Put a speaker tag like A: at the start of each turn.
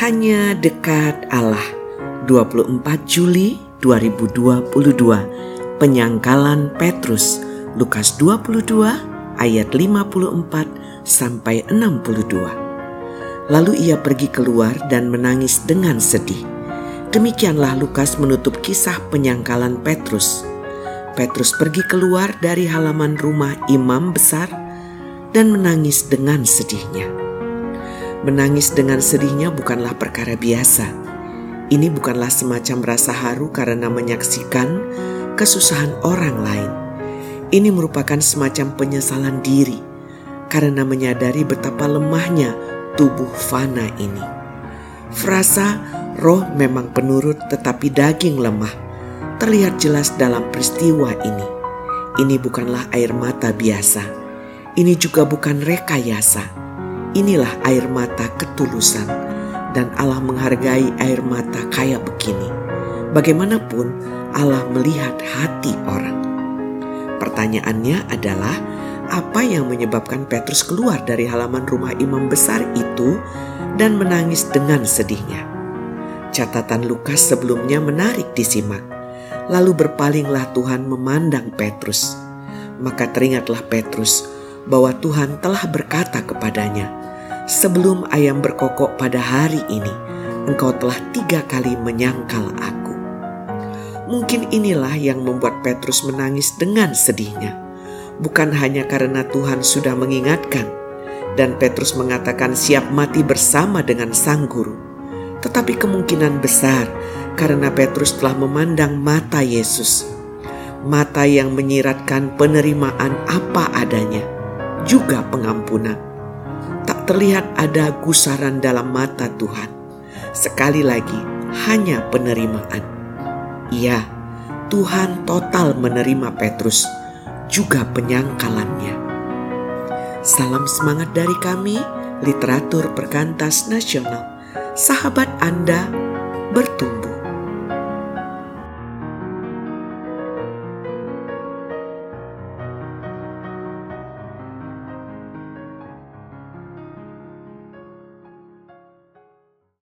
A: Hanya dekat Allah. 24 Juli 2022 Penyangkalan Petrus Lukas 22 ayat 54 sampai 62 Lalu ia pergi keluar dan menangis dengan sedih. Demikianlah Lukas menutup kisah penyangkalan Petrus. Petrus pergi keluar dari halaman rumah imam besar dan menangis dengan sedihnya. Menangis dengan sedihnya bukanlah perkara biasa. Ini bukanlah semacam rasa haru karena menyaksikan kesusahan orang lain. Ini merupakan semacam penyesalan diri karena menyadari betapa lemahnya tubuh fana ini. Frasa roh memang penurut tetapi daging lemah terlihat jelas dalam peristiwa ini. Ini bukanlah air mata biasa. Ini juga bukan rekayasa Inilah air mata ketulusan dan Allah menghargai air mata kayak begini. Bagaimanapun Allah melihat hati orang. Pertanyaannya adalah apa yang menyebabkan Petrus keluar dari halaman rumah imam besar itu dan menangis dengan sedihnya. Catatan Lukas sebelumnya menarik disimak. Lalu berpalinglah Tuhan memandang Petrus. Maka teringatlah Petrus bahwa Tuhan telah berkata kepadanya, sebelum ayam berkokok pada hari ini, engkau telah tiga kali menyangkal aku. Mungkin inilah yang membuat Petrus menangis dengan sedihnya. Bukan hanya karena Tuhan sudah mengingatkan dan Petrus mengatakan siap mati bersama dengan sang guru. Tetapi kemungkinan besar karena Petrus telah memandang mata Yesus. Mata yang menyiratkan penerimaan apa adanya, juga pengampunan tak terlihat ada gusaran dalam mata Tuhan. Sekali lagi, hanya penerimaan. Iya, Tuhan total menerima Petrus, juga penyangkalannya. Salam semangat dari kami, literatur perkantas nasional. Sahabat Anda bertumbuh.